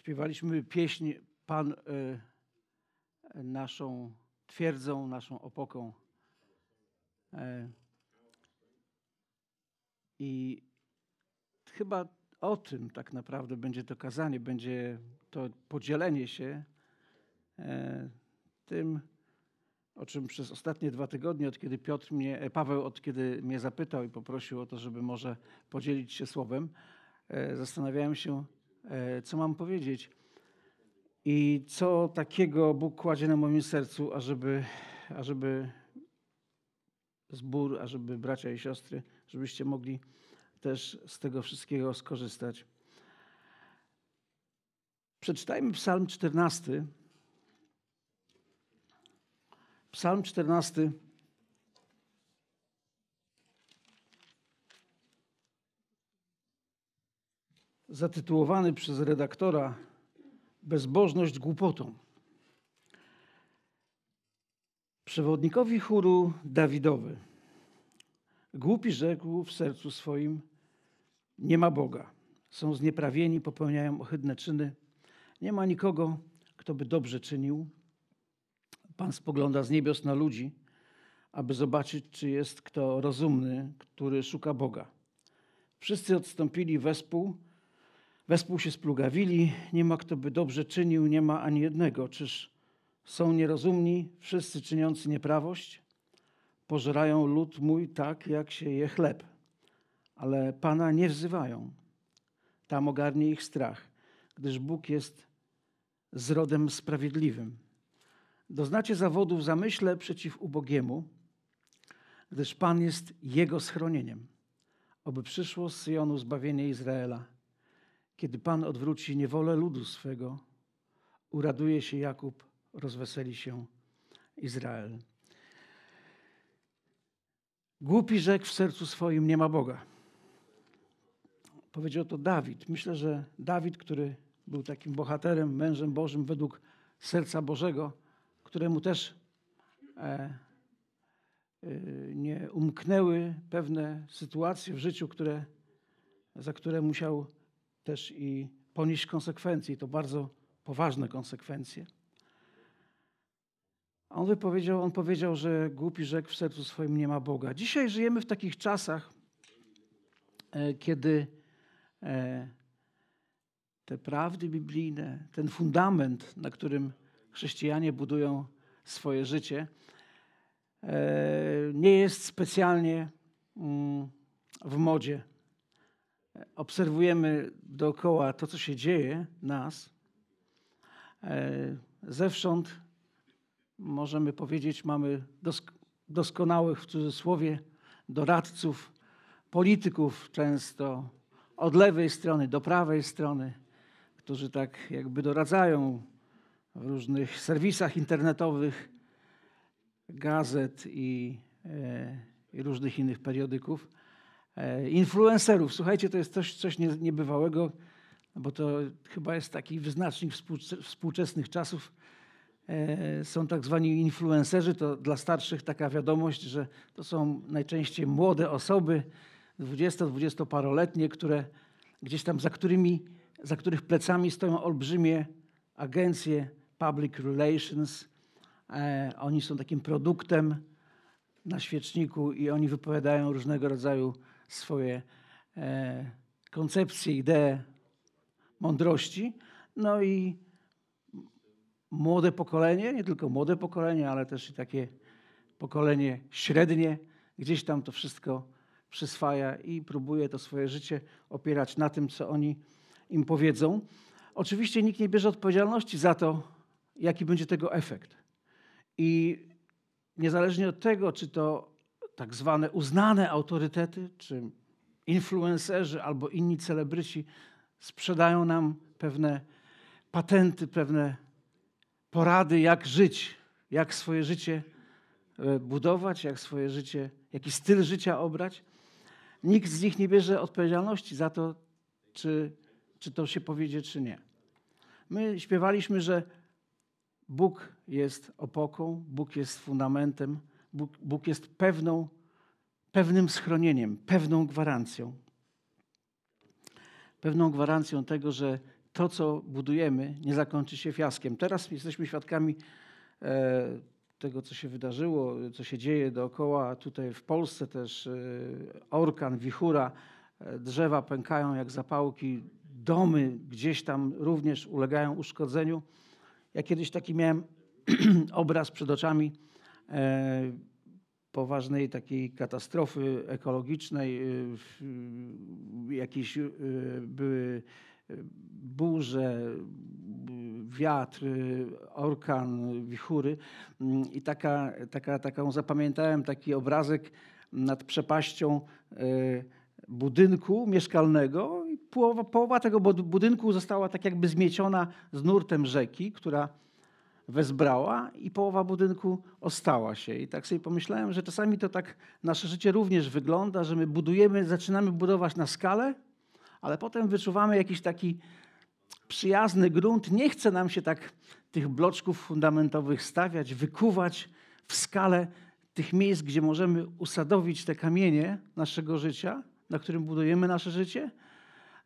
śpiewaliśmy pieśń Pan y, naszą twierdzą, naszą opoką. E, I chyba o tym tak naprawdę będzie to kazanie, będzie to podzielenie się e, tym, o czym przez ostatnie dwa tygodnie, od kiedy Piotr mnie, e, Paweł, od kiedy mnie zapytał i poprosił o to, żeby może podzielić się słowem, zastanawiałem się, co mam powiedzieć i co takiego Bóg kładzie na moim sercu, ażeby, ażeby zbór, ażeby bracia i siostry, żebyście mogli też z tego wszystkiego skorzystać. Przeczytajmy Psalm 14. Psalm 14. Zatytułowany przez redaktora Bezbożność głupotą. Przewodnikowi chóru Dawidowy. Głupi rzekł w sercu swoim, nie ma Boga. Są znieprawieni, popełniają ohydne czyny. Nie ma nikogo, kto by dobrze czynił. Pan spogląda z niebios na ludzi, aby zobaczyć, czy jest kto rozumny, który szuka Boga. Wszyscy odstąpili wespół, wespół się splugawili, nie ma kto by dobrze czynił, nie ma ani jednego. Czyż są nierozumni wszyscy czyniący nieprawość? Pożerają lud mój tak, jak się je chleb ale Pana nie wzywają. Tam ogarnie ich strach, gdyż Bóg jest zrodem sprawiedliwym. Doznacie zawodu w zamyśle przeciw ubogiemu, gdyż Pan jest jego schronieniem. Oby przyszło z Syjonu zbawienie Izraela. Kiedy Pan odwróci niewolę ludu swego, uraduje się Jakub, rozweseli się Izrael. Głupi rzekł w sercu swoim, nie ma Boga. Powiedział to Dawid. Myślę, że Dawid, który był takim bohaterem, mężem Bożym według serca Bożego, któremu też e, e, nie umknęły pewne sytuacje w życiu, które, za które musiał też i ponieść konsekwencje, i to bardzo poważne konsekwencje. On wypowiedział, on powiedział, że głupi rzekł w sercu swoim nie ma Boga. Dzisiaj żyjemy w takich czasach, e, kiedy E, te prawdy biblijne, ten fundament, na którym chrześcijanie budują swoje życie, e, nie jest specjalnie mm, w modzie. Obserwujemy dookoła to, co się dzieje nas. E, zewsząd możemy powiedzieć, mamy doskonałych w cudzysłowie doradców, polityków często, od lewej strony do prawej strony, którzy tak jakby doradzają w różnych serwisach internetowych, gazet i, e, i różnych innych periodyków. E, influencerów. Słuchajcie, to jest coś, coś niebywałego, bo to chyba jest taki wyznacznik współczesnych czasów. E, są tak zwani influencerzy, to dla starszych taka wiadomość, że to są najczęściej młode osoby, 20-20-paroletnie, które gdzieś tam za którymi, za których plecami stoją olbrzymie agencje public relations. E, oni są takim produktem na świeczniku i oni wypowiadają różnego rodzaju swoje e, koncepcje, idee, mądrości. No i młode pokolenie, nie tylko młode pokolenie, ale też i takie pokolenie średnie, gdzieś tam to wszystko przyswaja i próbuje to swoje życie opierać na tym, co oni im powiedzą. Oczywiście nikt nie bierze odpowiedzialności za to, jaki będzie tego efekt. I niezależnie od tego, czy to tak zwane uznane autorytety, czy influencerzy albo inni celebryci sprzedają nam pewne patenty, pewne porady, jak żyć, jak swoje życie e, budować, jak swoje życie, jaki styl życia obrać. Nikt z nich nie bierze odpowiedzialności za to, czy, czy to się powiedzie, czy nie. My śpiewaliśmy, że Bóg jest opoką, Bóg jest fundamentem, Bóg, Bóg jest pewną, pewnym schronieniem, pewną gwarancją. Pewną gwarancją tego, że to, co budujemy, nie zakończy się fiaskiem. Teraz jesteśmy świadkami e, tego, co się wydarzyło, co się dzieje dookoła. Tutaj w Polsce też e, orkan, wichura, e, drzewa pękają jak zapałki, domy gdzieś tam również ulegają uszkodzeniu. Ja kiedyś taki miałem obraz przed oczami poważnej takiej katastrofy ekologicznej, jakieś były burze, wiatr, orkan, wichury. I taka, taka, taką zapamiętałem taki obrazek nad przepaścią e, budynku mieszkalnego i połowa, połowa tego budynku została tak jakby zmieciona z nurtem rzeki, która wezbrała i połowa budynku ostała się. I tak sobie pomyślałem, że czasami to tak nasze życie również wygląda, że my budujemy, zaczynamy budować na skalę, ale potem wyczuwamy jakiś taki przyjazny grunt. Nie chce nam się tak tych bloczków fundamentowych stawiać, wykuwać w skalę tych miejsc, gdzie możemy usadowić te kamienie naszego życia, na którym budujemy nasze życie.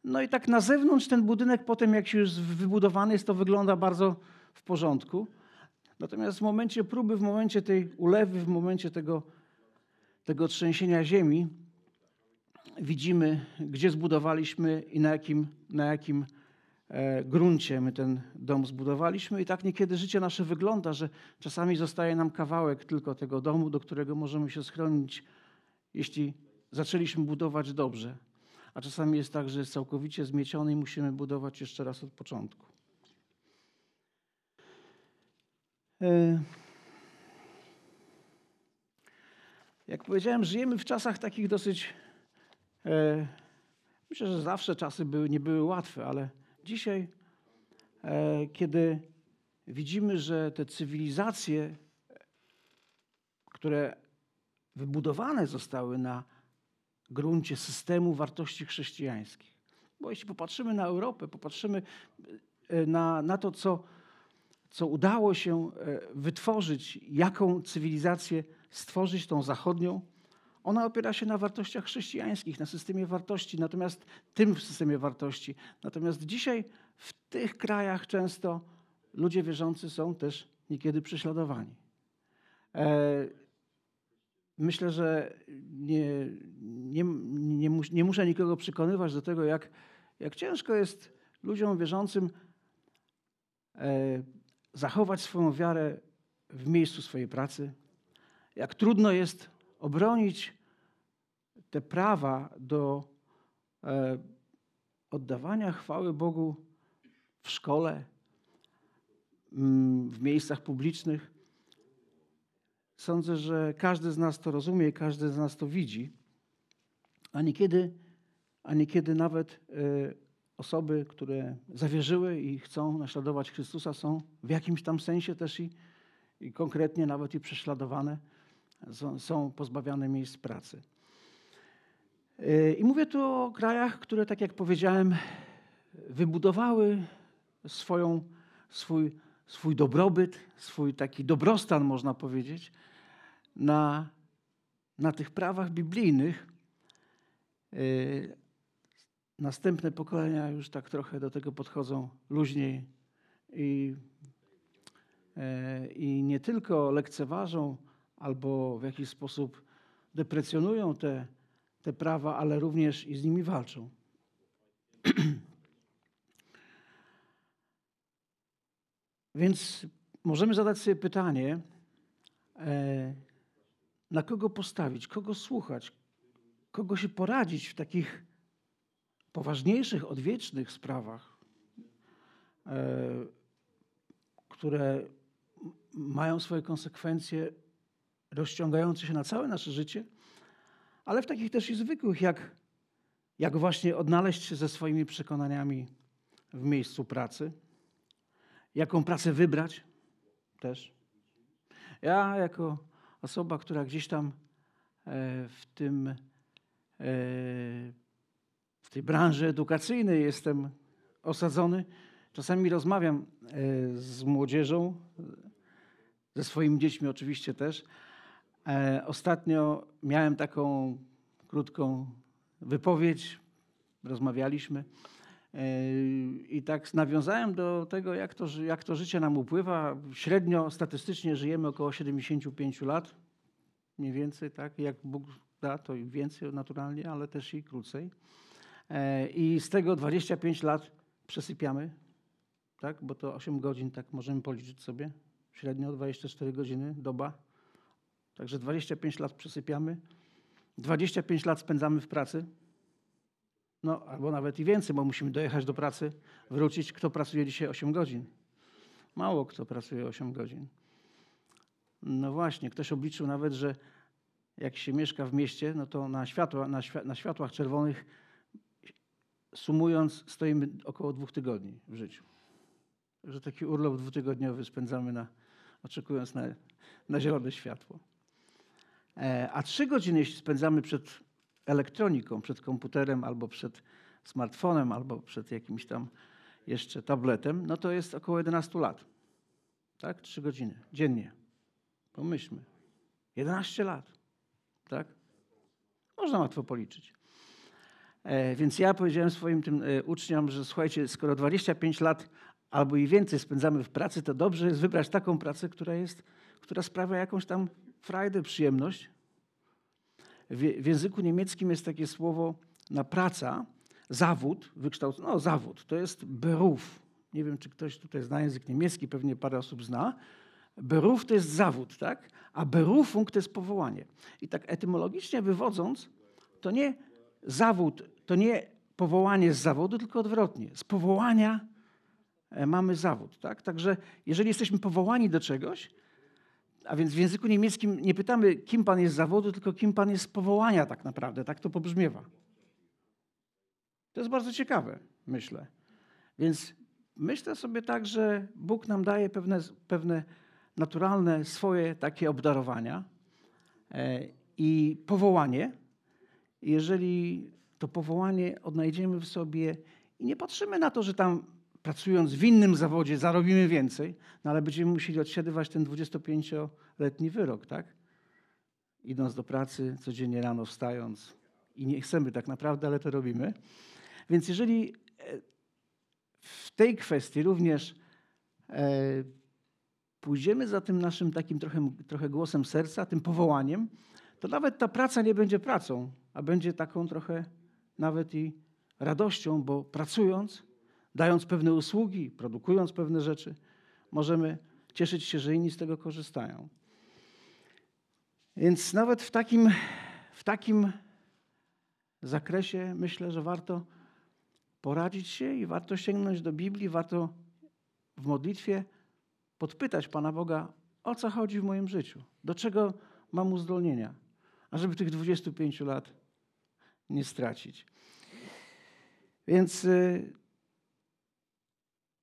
No i tak na zewnątrz ten budynek potem, jak się już wybudowany jest, to wygląda bardzo w porządku. Natomiast w momencie próby, w momencie tej ulewy, w momencie tego, tego trzęsienia ziemi, widzimy, gdzie zbudowaliśmy i na jakim, na jakim e, gruncie my ten dom zbudowaliśmy. I tak niekiedy życie nasze wygląda, że czasami zostaje nam kawałek tylko tego domu, do którego możemy się schronić, jeśli zaczęliśmy budować dobrze. A czasami jest tak, że jest całkowicie zmieciony i musimy budować jeszcze raz od początku. E, jak powiedziałem, żyjemy w czasach takich dosyć E, myślę, że zawsze czasy były, nie były łatwe, ale dzisiaj, e, kiedy widzimy, że te cywilizacje, które wybudowane zostały na gruncie systemu wartości chrześcijańskich, bo jeśli popatrzymy na Europę, popatrzymy e, na, na to, co, co udało się wytworzyć, jaką cywilizację stworzyć, tą zachodnią, ona opiera się na wartościach chrześcijańskich, na systemie wartości, natomiast tym systemie wartości. Natomiast dzisiaj w tych krajach często ludzie wierzący są też niekiedy prześladowani. E, myślę, że nie, nie, nie, nie, muszę nikogo przekonywać do tego, jak, jak ciężko jest ludziom wierzącym e, zachować swoją wiarę w miejscu swojej pracy, jak trudno jest obronić te prawa do e, oddawania chwały Bogu w szkole, mm, w miejscach publicznych. Sądzę, że każdy z nas to rozumie, każdy z nas to widzi, a niekiedy, a niekiedy nawet e, osoby, które zawierzyły i chcą naśladować Chrystusa, są w jakimś tam sensie też i, i konkretnie nawet i prześladowane są pozbawiane miejsc pracy. I mówię tu o krajach, które, tak jak powiedziałem, wybudowały swoją, swój, swój dobrobyt, swój taki dobrostan, można powiedzieć, na, na tych prawach biblijnych. Następne pokolenia już tak trochę do tego podchodzą luźniej i, i nie tylko lekceważą albo w jakiś sposób deprecjonują te, te prawa, ale również i z nimi walczą. Więc możemy zadać sobie pytanie, e, na kogo postawić, kogo słuchać, kogo się poradzić w takich poważniejszych, odwiecznych sprawach, e, które mają swoje konsekwencje rozciągające się na całe nasze życie, ale w takich też i zwykłych, jak, jak właśnie odnaleźć się ze swoimi przekonaniami w miejscu pracy, jaką pracę wybrać też. Ja jako osoba, która gdzieś tam e, w tym e, w tej branży edukacyjnej jestem osadzony, czasami rozmawiam e, z młodzieżą, ze swoimi dziećmi oczywiście też, E, ostatnio miałem taką krótką wypowiedź, rozmawialiśmy, I tak nawiązałem do tego, jak to, jak to życie nam upływa. Średnio statystycznie żyjemy około 75 lat, mniej więcej, tak? Jak Bóg da, to i więcej naturalnie, ale też i krócej. E, I z tego 25 lat przesypiamy, tak? Bo to 8 godzin, tak możemy policzyć sobie. Średnio 24 godziny, doba. Także 25 lat przesypiamy. 25 lat spędzamy w pracy. No, albo nawet i więcej, bo musimy dojechać do pracy, wrócić. Kto pracuje dzisiaj 8 godzin? Mało kto pracuje 8 godzin. No właśnie, ktoś obliczył nawet, że jak się mieszka w mieście, no to na, światła, na, świa- na światłach czerwonych sumując stoimy około dwóch tygodni w życiu. Że taki urlop dwutygodniowy spędzamy na, oczekując na, na zielone światło. E, A trzy godziny, jeśli spędzamy przed elektroniką, przed komputerem, albo przed smartfonem, albo przed jakimś tam jeszcze tabletem, no to jest około 11 lat. Tak? Trzy godziny dziennie. Pomyślmy. 11 lat. Tak? Można łatwo policzyć. E, Więc ja powiedziałem swoim tym e, uczniom, że słuchajcie, skoro 25 lat albo i więcej spędzamy w pracy, to dobrze jest wybrać taką pracę, która, jest, która sprawia jakąś tam frajdę, przyjemność. W, języku niemieckim jest takie słowo na praca, zawód, wykształcony, no zawód, to jest beruf. Nie wiem, czy ktoś tutaj zna język niemiecki, pewnie parę osób zna. Beruf to jest zawód, tak? A berufung to jest powołanie. I tak etymologicznie wywodząc, to nie zawód, to nie powołanie z zawodu, tylko odwrotnie. Z powołania e, mamy zawód, tak? Także jeżeli jesteśmy powołani do czegoś, a więc w języku niemieckim nie pytamy, kim pan jest z zawodu, tylko kim pan jest z powołania tak naprawdę. Tak to pobrzmiewa. To jest bardzo ciekawe, myślę. Więc myślę sobie tak, że Bóg nam daje pewne, pewne naturalne swoje takie obdarowania e, i powołanie. Jeżeli to powołanie odnajdziemy w sobie i nie patrzymy na to, że tam pracując w innym zawodzie zarobimy więcej, no ale będziemy musieli odsiadywać ten 25-letni wyrok, tak? Idąc do pracy, codziennie rano wstając i nie chcemy tak naprawdę, ale to robimy. Więc jeżeli e, w tej kwestii również e, pójdziemy za tym naszym takim trochę, trochę głosem serca, tym powołaniem, to nawet ta praca nie będzie pracą, a będzie taką trochę nawet i radością, bo pracując, dając pewne usługi, produkując pewne rzeczy, możemy cieszyć się, że inni z tego korzystają. Więc nawet w takim, w takim zakresie myślę, że warto poradzić się i warto sięgnąć do Biblii, warto w modlitwie podpytać Pana Boga, o co chodzi w moim życiu, do czego mam uzdolnienia, ażeby tych 25 lat nie stracić. Więc y,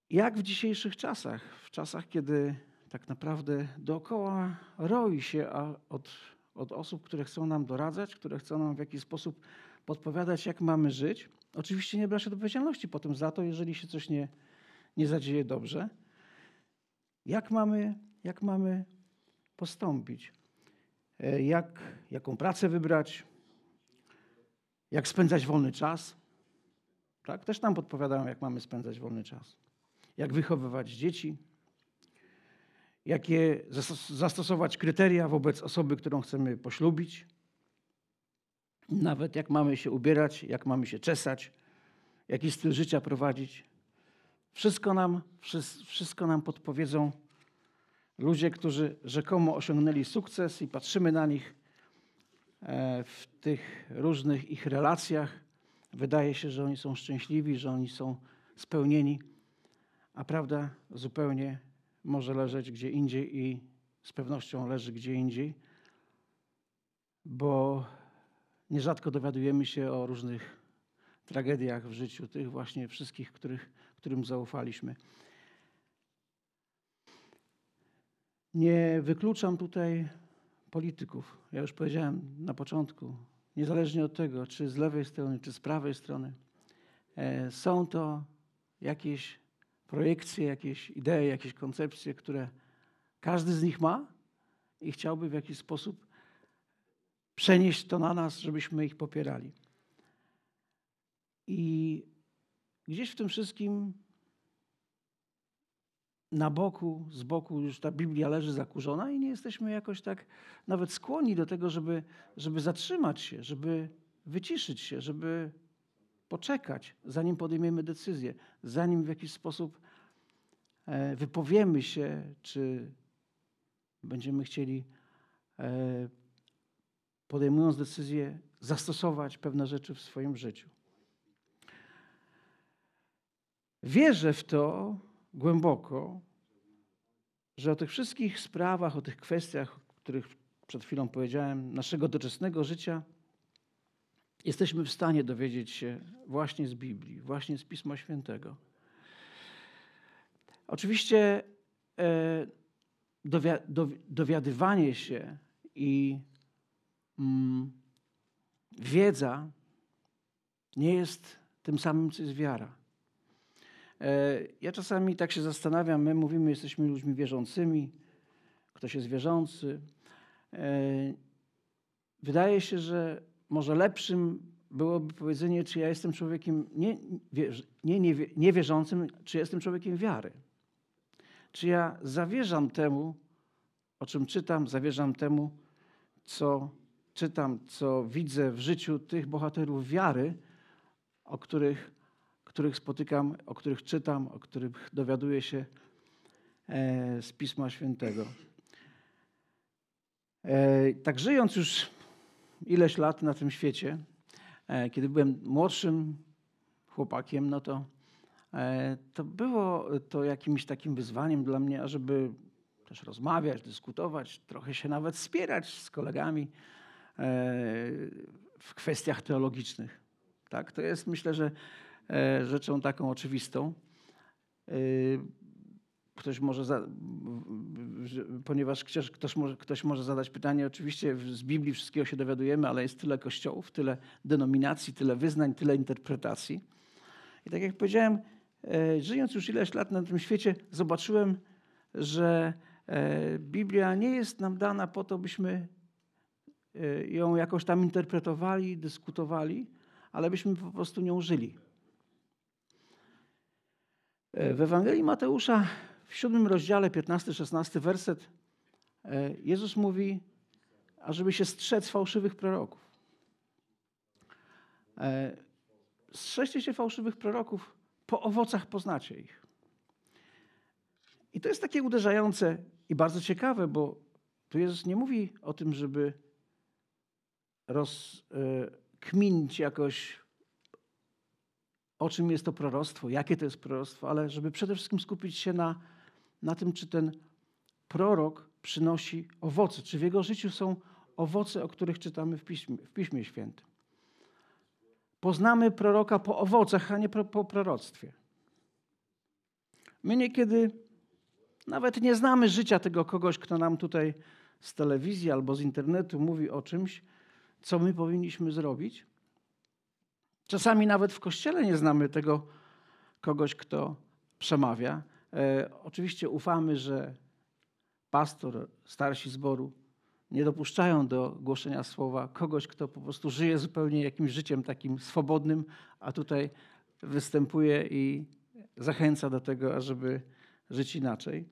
jak w dzisiejszych czasach, w czasach, kiedy tak naprawdę dookoła roi się od, od osób, które chcą nam doradzać, które chcą nam w jakiś sposób podpowiadać, jak mamy żyć. Oczywiście nie brać odpowiedzialności potem za to, jeżeli się coś nie, nie zadzieje dobrze. Jak mamy, jak mamy postąpić? E, Jak, jaką pracę wybrać? Jak spędzać wolny czas? Tak? Też nam podpowiadają, jak mamy spędzać wolny czas. Jak wychowywać dzieci? Jakie zastos- zastosować kryteria wobec osoby, którą chcemy poślubić? Nawet jak mamy się ubierać, jak mamy się czesać, jaki styl życia prowadzić. Wszystko nam, wszy- wszystko nam podpowiedzą ludzie, którzy rzekomo osiągnęli sukces i patrzymy na nich w tych różnych ich relacjach. Wydaje się, że oni są szczęśliwi, że oni są spełnieni, a prawda zupełnie może leżeć gdzie indziej i z pewnością leży gdzie indziej, bo nierzadko dowiadujemy się o różnych tragediach w życiu tych właśnie wszystkich, których, którym zaufaliśmy. Nie wykluczam tutaj polityków. Ja już powiedziałem na początku, niezależnie od tego, czy z lewej strony, czy z prawej strony, e, są to jakieś projekcje, jakieś idee, jakieś koncepcje, które każdy z nich ma i chciałby w jakiś sposób przenieść to na nas, żebyśmy ich popierali. I gdzieś w tym wszystkim na boku, z boku już ta Biblia leży zakurzona i nie jesteśmy jakoś tak nawet skłonni do tego, żeby, żeby zatrzymać się, żeby wyciszyć się, żeby poczekać, zanim podejmiemy decyzję, zanim w jakiś sposób e, wypowiemy się, czy będziemy chcieli, e, podejmując decyzję, zastosować pewne rzeczy w swoim życiu. Wierzę w to głęboko, że o tych wszystkich sprawach, o tych kwestiach, o których przed chwilą powiedziałem, naszego doczesnego życia, jesteśmy w stanie dowiedzieć się właśnie z Biblii, właśnie z Pisma Świętego. Oczywiście e, dowiadywanie się i mm, wiedza nie jest tym samym, co jest wiara. E, ja czasami tak się zastanawiam, my mówimy, jesteśmy ludźmi wierzącymi, ktoś jest wierzący. E, wydaje się, że może lepszym byłoby powiedzenie, czy ja jestem człowiekiem nie, nie, nie, niewierzącym, czy jestem człowiekiem wiary. Czy ja zawierzam temu, o czym czytam, zawierzam temu, co czytam, co widzę w życiu tych bohaterów wiary, o których, których spotykam, o których czytam, o których dowiaduję się e, z Pisma Świętego. E, tak żyjąc już ileś lat na tym świecie, e, kiedy byłem młodszym chłopakiem, no to, to było to jakimś takim wyzwaniem dla mnie, ażeby też rozmawiać, dyskutować, trochę się nawet wspierać z kolegami w kwestiach teologicznych. Tak? To jest myślę, że rzeczą taką oczywistą. E, ktoś może, za, ponieważ ktoś może, ktoś może zadać pytanie, oczywiście z Biblii wszystkiego się dowiadujemy, ale jest tyle kościołów, tyle denominacji, tyle wyznań, tyle interpretacji. I tak jak powiedziałem, e, żyjąc już ileś lat na tym świecie, zobaczyłem, że Biblia nie jest nam dana po to, byśmy ją jakoś tam interpretowali, dyskutowali, ale byśmy po prostu nią żyli. E, w Ewangelii Mateusza w siódmym rozdziale, 15-16 werset, e, Jezus mówi, ażeby się strzec fałszywych proroków. E, strzeżcie się fałszywych proroków, po owocach poznacie ich. I to jest takie uderzające i bardzo ciekawe, bo tu Jezus nie mówi o tym, żeby rozkminić jakoś, o czym jest to proroctwo, jakie to jest proroctwo, ale żeby przede wszystkim skupić się na, na tym, czy ten prorok przynosi owoce, czy w jego życiu są owoce, o których czytamy w Piśmie, w Piśmie Świętym. Poznamy proroka po owocach, a nie po proroctwie. My niekiedy nawet nie znamy życia tego kogoś, kto nam tutaj z telewizji albo z internetu mówi o czymś, co my powinniśmy zrobić. Czasami nawet w kościele nie znamy tego kogoś, kto przemawia. E, oczywiście ufamy, że pastor, starsi zboru nie dopuszczają do głoszenia słowa kogoś, kto po prostu żyje zupełnie jakimś życiem takim swobodnym, a tutaj występuje i zachęca do tego, ażeby żyć inaczej.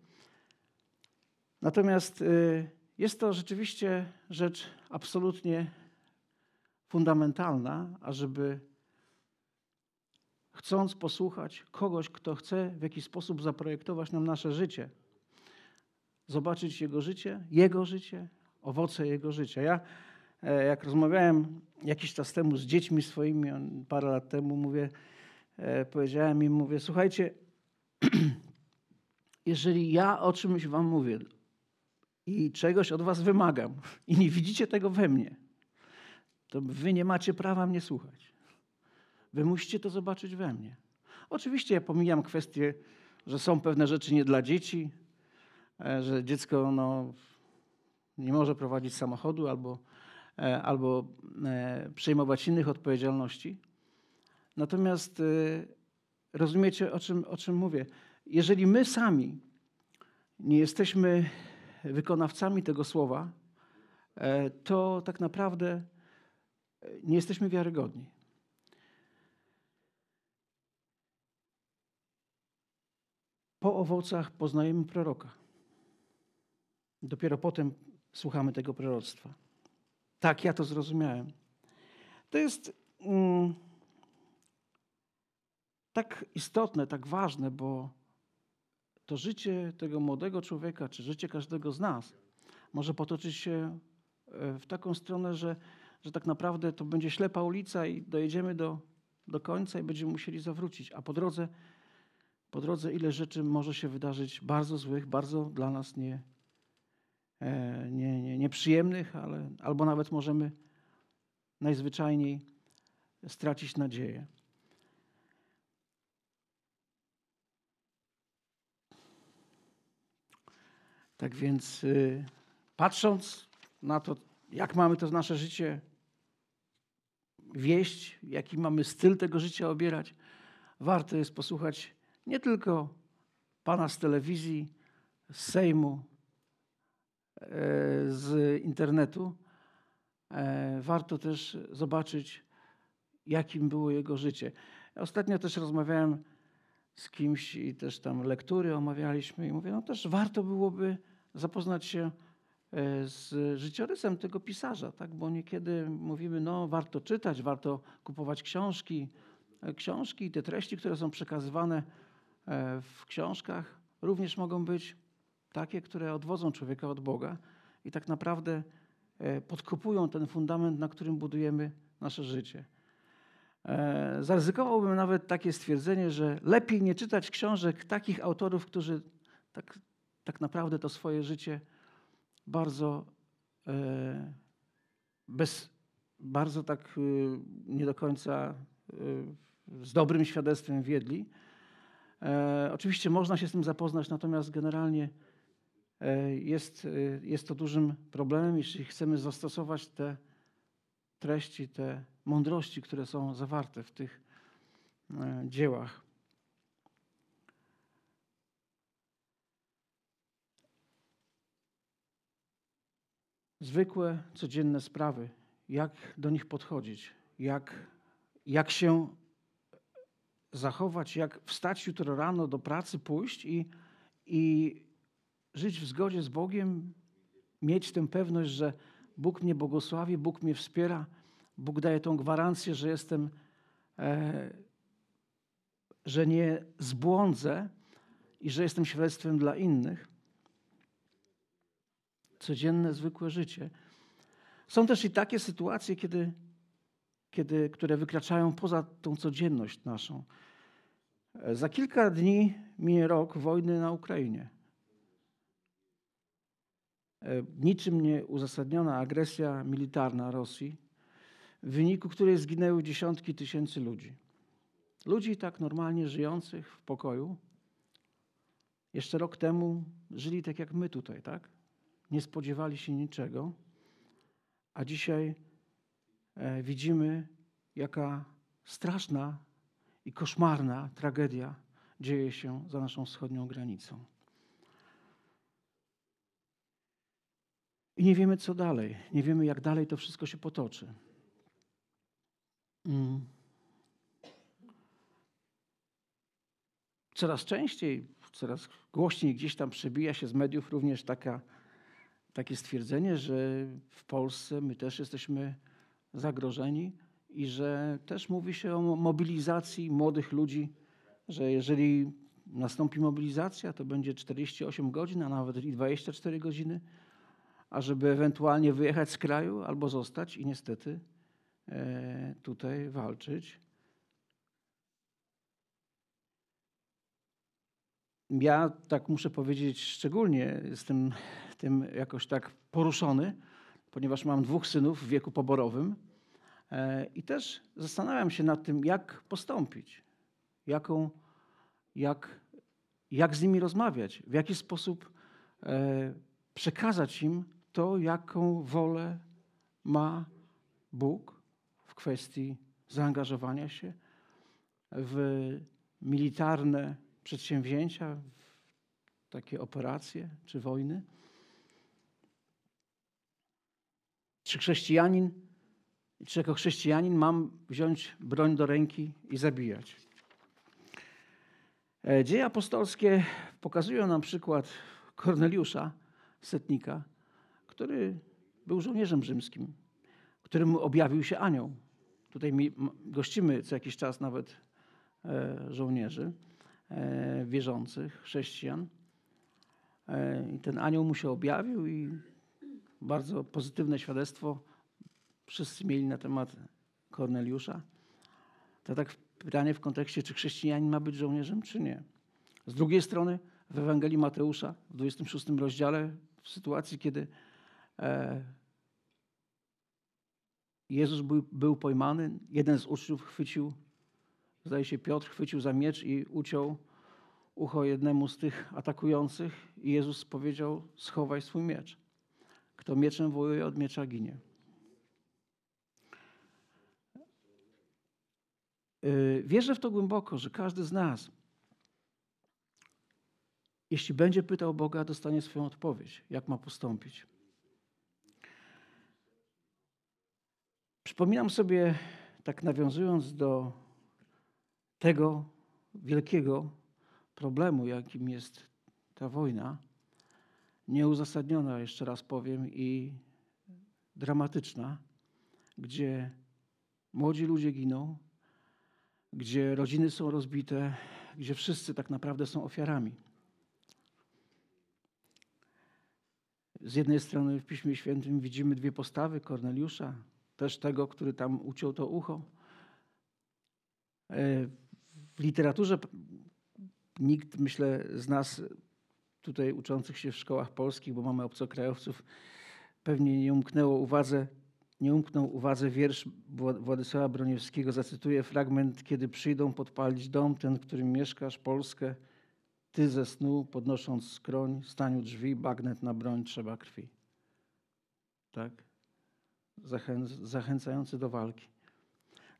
Natomiast y, jest to rzeczywiście rzecz absolutnie fundamentalna, ażeby chcąc posłuchać kogoś, kto chce w jakiś sposób zaprojektować nam nasze życie, zobaczyć jego życie, jego życie, owoce jego życia. Ja, e, jak rozmawiałem jakiś czas temu z dziećmi swoimi, parę lat temu, mówię, e, powiedziałem im, mówię, słuchajcie, jeżeli ja o czymś wam mówię i czegoś od was wymagam i nie widzicie tego we mnie, to wy nie macie prawa mnie słuchać. Wy musicie to zobaczyć we mnie. Oczywiście ja pomijam kwestię, że są pewne rzeczy nie dla dzieci, e, że dziecko no, nie może prowadzić samochodu albo, e, albo e, przejmować innych odpowiedzialności. Natomiast rozumiecie, o czym, o czym mówię. Jeżeli my sami nie jesteśmy wykonawcami tego słowa, to tak naprawdę nie jesteśmy wiarygodni. Po owocach poznajemy proroka. Dopiero potem słuchamy tego proroctwa. Tak ja to zrozumiałem. To jest mm, tak istotne, tak ważne, bo to życie tego młodego człowieka, czy życie każdego z nas może potoczyć się e, w taką stronę, że, że tak naprawdę to będzie ślepa ulica i dojedziemy do, do końca i będziemy musieli zawrócić. A po drodze, po drodze ile rzeczy może się wydarzyć bardzo złych, bardzo dla nas nie, e, nie, nie, nieprzyjemnych, ale, albo nawet możemy najzwyczajniej stracić nadzieję. Tak więc y, patrząc na to, jak mamy to nasze życie wieść, jaki mamy styl tego życia obierać, warto jest posłuchać nie tylko Pana z telewizji, z Sejmu, e, z internetu. E, warto też zobaczyć, jakim było jego życie. Ostatnio też rozmawiałem z kimś i też tam lektury omawialiśmy i mówię, no też warto byłoby zapoznać się e, z życiorysem tego pisarza, tak? bo niekiedy mówimy, no warto czytać, warto kupować książki, książki i te treści, które są przekazywane w książkach również mogą być takie, które odwodzą człowieka od Boga i tak naprawdę podkopują ten fundament, na którym budujemy nasze życie. Zaryzykowałbym nawet takie stwierdzenie, że lepiej nie czytać książek takich autorów, którzy tak tak naprawdę to swoje życie bardzo, e, bez, bardzo tak e, nie do końca e, z dobrym świadectwem wiedli. Oczywiście można się z tym zapoznać, natomiast generalnie jest, jest to dużym problemem, jeśli chcemy zastosować te treści, te mądrości, które są zawarte w tych dziełach. zwykłe, codzienne sprawy, jak do nich podchodzić, jak, jak się zachować, jak wstać jutro rano do pracy, pójść i, i żyć w zgodzie z Bogiem, mieć tę pewność, że Bóg mnie błogosławi, Bóg mnie wspiera, Bóg daje tą gwarancję, że jestem, e, że nie zbłądzę i że jestem świadectwem dla innych codzienne, zwykłe życie. Są też i takie sytuacje, kiedy, kiedy, które wykraczają poza tą codzienność naszą. Za kilka dni minie rok wojny na Ukrainie. Niczym nie uzasadniona agresja militarna Rosji, w wyniku której zginęły dziesiątki tysięcy ludzi. Ludzi tak normalnie żyjących w pokoju. Jeszcze rok temu żyli tak jak my tutaj, tak? nie spodziewali się niczego, a dzisiaj e, widzimy, jaka straszna i koszmarna tragedia dzieje się za naszą wschodnią granicą. I nie wiemy, co dalej. Nie wiemy, jak dalej to wszystko się potoczy. Mm. Coraz częściej, coraz głośniej gdzieś tam przebija się z mediów również taka takie stwierdzenie, że w Polsce my też jesteśmy zagrożeni i że też mówi się o mobilizacji młodych ludzi, że jeżeli nastąpi mobilizacja, to będzie 48 godzin, a nawet i 24 godziny, a żeby ewentualnie wyjechać z kraju albo zostać i niestety e, tutaj walczyć. Ja tak muszę powiedzieć, szczególnie jestem tym jakoś tak poruszony, ponieważ mam dwóch synów w wieku poborowym e, i też zastanawiam się nad tym, jak postąpić, jaką, jak, jak z nimi rozmawiać, w jaki sposób e, przekazać im to, jaką wolę ma Bóg w kwestii zaangażowania się w militarne przedsięwzięcia, w takie operacje czy wojny. Czy chrześcijanin, czy jako chrześcijanin mam wziąć broń do ręki i zabijać? E, dzieje apostolskie pokazują nam przykład Korneliusza, setnika, który był żołnierzem rzymskim, któremu objawił się anioł. Tutaj gościmy co jakiś czas nawet e, żołnierzy e, wierzących, chrześcijan. I ten anioł mu się objawił i bardzo pozytywne świadectwo wszyscy mieli na temat Korneliusza. To tak pytanie w kontekście, czy chrześcijanin ma być żołnierzem, czy nie. Z drugiej strony w Ewangelii Mateusza w 26 rozdziale, w sytuacji, kiedy e, Jezus był, był pojmany, jeden z uczniów chwycił, zdaje się Piotr, chwycił za miecz i uciął ucho jednemu z tych atakujących i Jezus powiedział, schowaj swój miecz. Kto mieczem wołuje, od miecza ginie. Y, wierzę w to głęboko, że każdy z nas, jeśli będzie pytał Boga, dostanie swoją odpowiedź, jak ma postąpić. Przypominam sobie, tak nawiązując do tego wielkiego problemu, jakim jest ta wojna, nieuzasadniona, jeszcze raz powiem, i dramatyczna, gdzie młodzi ludzie giną, gdzie rodziny są rozbite, gdzie wszyscy tak naprawdę są ofiarami. Z jednej strony w Piśmie Świętym widzimy dwie postawy Korneliusza, też tego, który tam uciął to ucho. E, w literaturze nikt, myślę, z nas tutaj uczących się w szkołach polskich, bo mamy obcokrajowców, pewnie nie umknęło uwadze nie umknął uwadze wiersz Władysława Broniewskiego. Zacytuję fragment. Kiedy przyjdą podpalić dom, ten, w którym mieszkasz, Polskę, ty ze snu, podnosząc skroń, staniu drzwi, bagnet na broń, trzeba krwi. Tak? zachęcający do walki.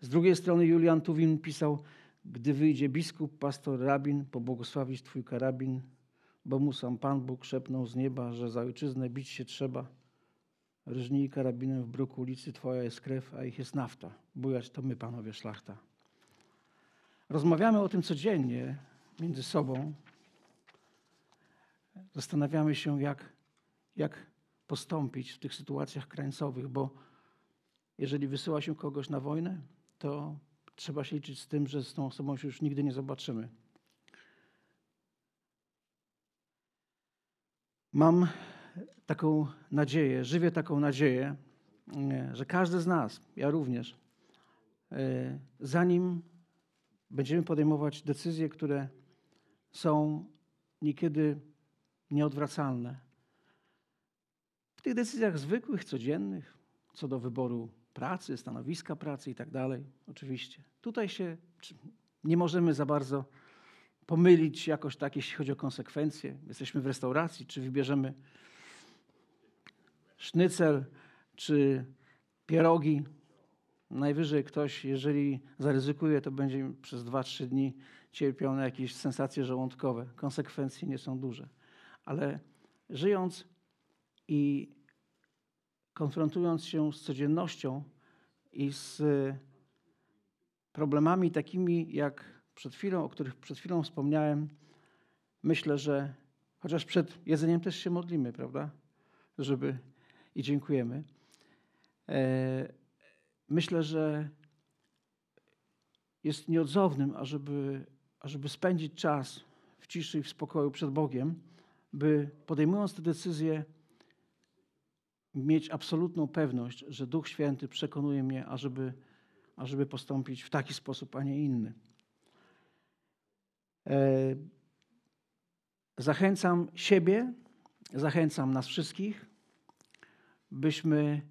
Z drugiej strony Julian Tuwin pisał, gdy wyjdzie biskup, pastor, rabin, pobłogosławić twój karabin, bo mu sam Pan Bóg szepnął z nieba, że za ojczyznę bić się trzeba – Rżnij karabinem w bruku ulicy, twoja jest krew, a ich jest nafta. Bujać to my, panowie szlachta. Rozmawiamy o tym codziennie między sobą. Zastanawiamy się, jak, jak postąpić w tych sytuacjach krańcowych, bo jeżeli wysyła się kogoś na wojnę, to trzeba się liczyć z tym, że z tą osobą się już nigdy nie zobaczymy. Mam taką nadzieję, żywię taką nadzieję, że każdy z nas, ja również, e, zanim będziemy podejmować decyzje, które są niekiedy nieodwracalne, w tych decyzjach zwykłych, codziennych, co do wyboru pracy, stanowiska pracy i tak dalej, oczywiście. Tutaj się nie możemy za bardzo pomylić jakoś tak, jeśli chodzi o konsekwencje. Jesteśmy w restauracji, czy wybierzemy sznycel czy pierogi. Najwyżej ktoś, jeżeli zaryzykuje, to będzie przez 2-3 dni cierpiał na jakieś sensacje żołądkowe. Konsekwencje nie są duże. Ale żyjąc i konfrontując się z codziennością i z problemami takimi jak przed chwilą, o których przed chwilą wspomniałem, myślę, że chociaż przed jedzeniem też się modlimy, prawda? Żeby i dziękujemy. E, myślę, że jest nieodzownym, ażeby, ażeby spędzić czas w ciszy i w spokoju przed Bogiem, by podejmując te decyzje, mieć absolutną pewność, że Duch Święty przekonuje mnie, ażeby, ażeby postąpić w taki sposób, a nie inny. E, zachęcam siebie, zachęcam nas wszystkich, byśmy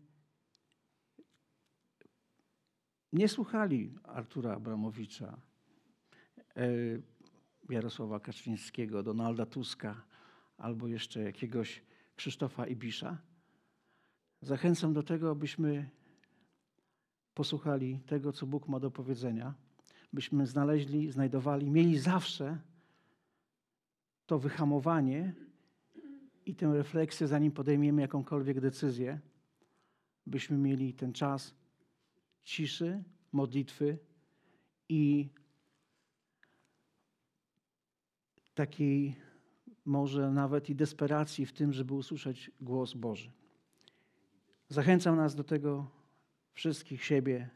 nie słuchali Artura Abramowicza, e, Jarosława Kaczyńskiego, Donalda Tuska albo jeszcze jakiegoś Krzysztofa Ibisza. Zachęcam do tego, abyśmy posłuchali tego, co Bóg ma do powiedzenia, byśmy znaleźli, znajdowali, mieli zawsze to wyhamowanie i tę refleksję, zanim podejmiemy jakąkolwiek decyzję, byśmy mieli ten czas ciszy, modlitwy i takiej może nawet i desperacji w tym, żeby usłyszeć głos Boży. Zachęcam nas do tego wszystkich siebie,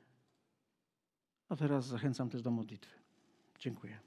a teraz zachęcam też do modlitwy. Dziękuję.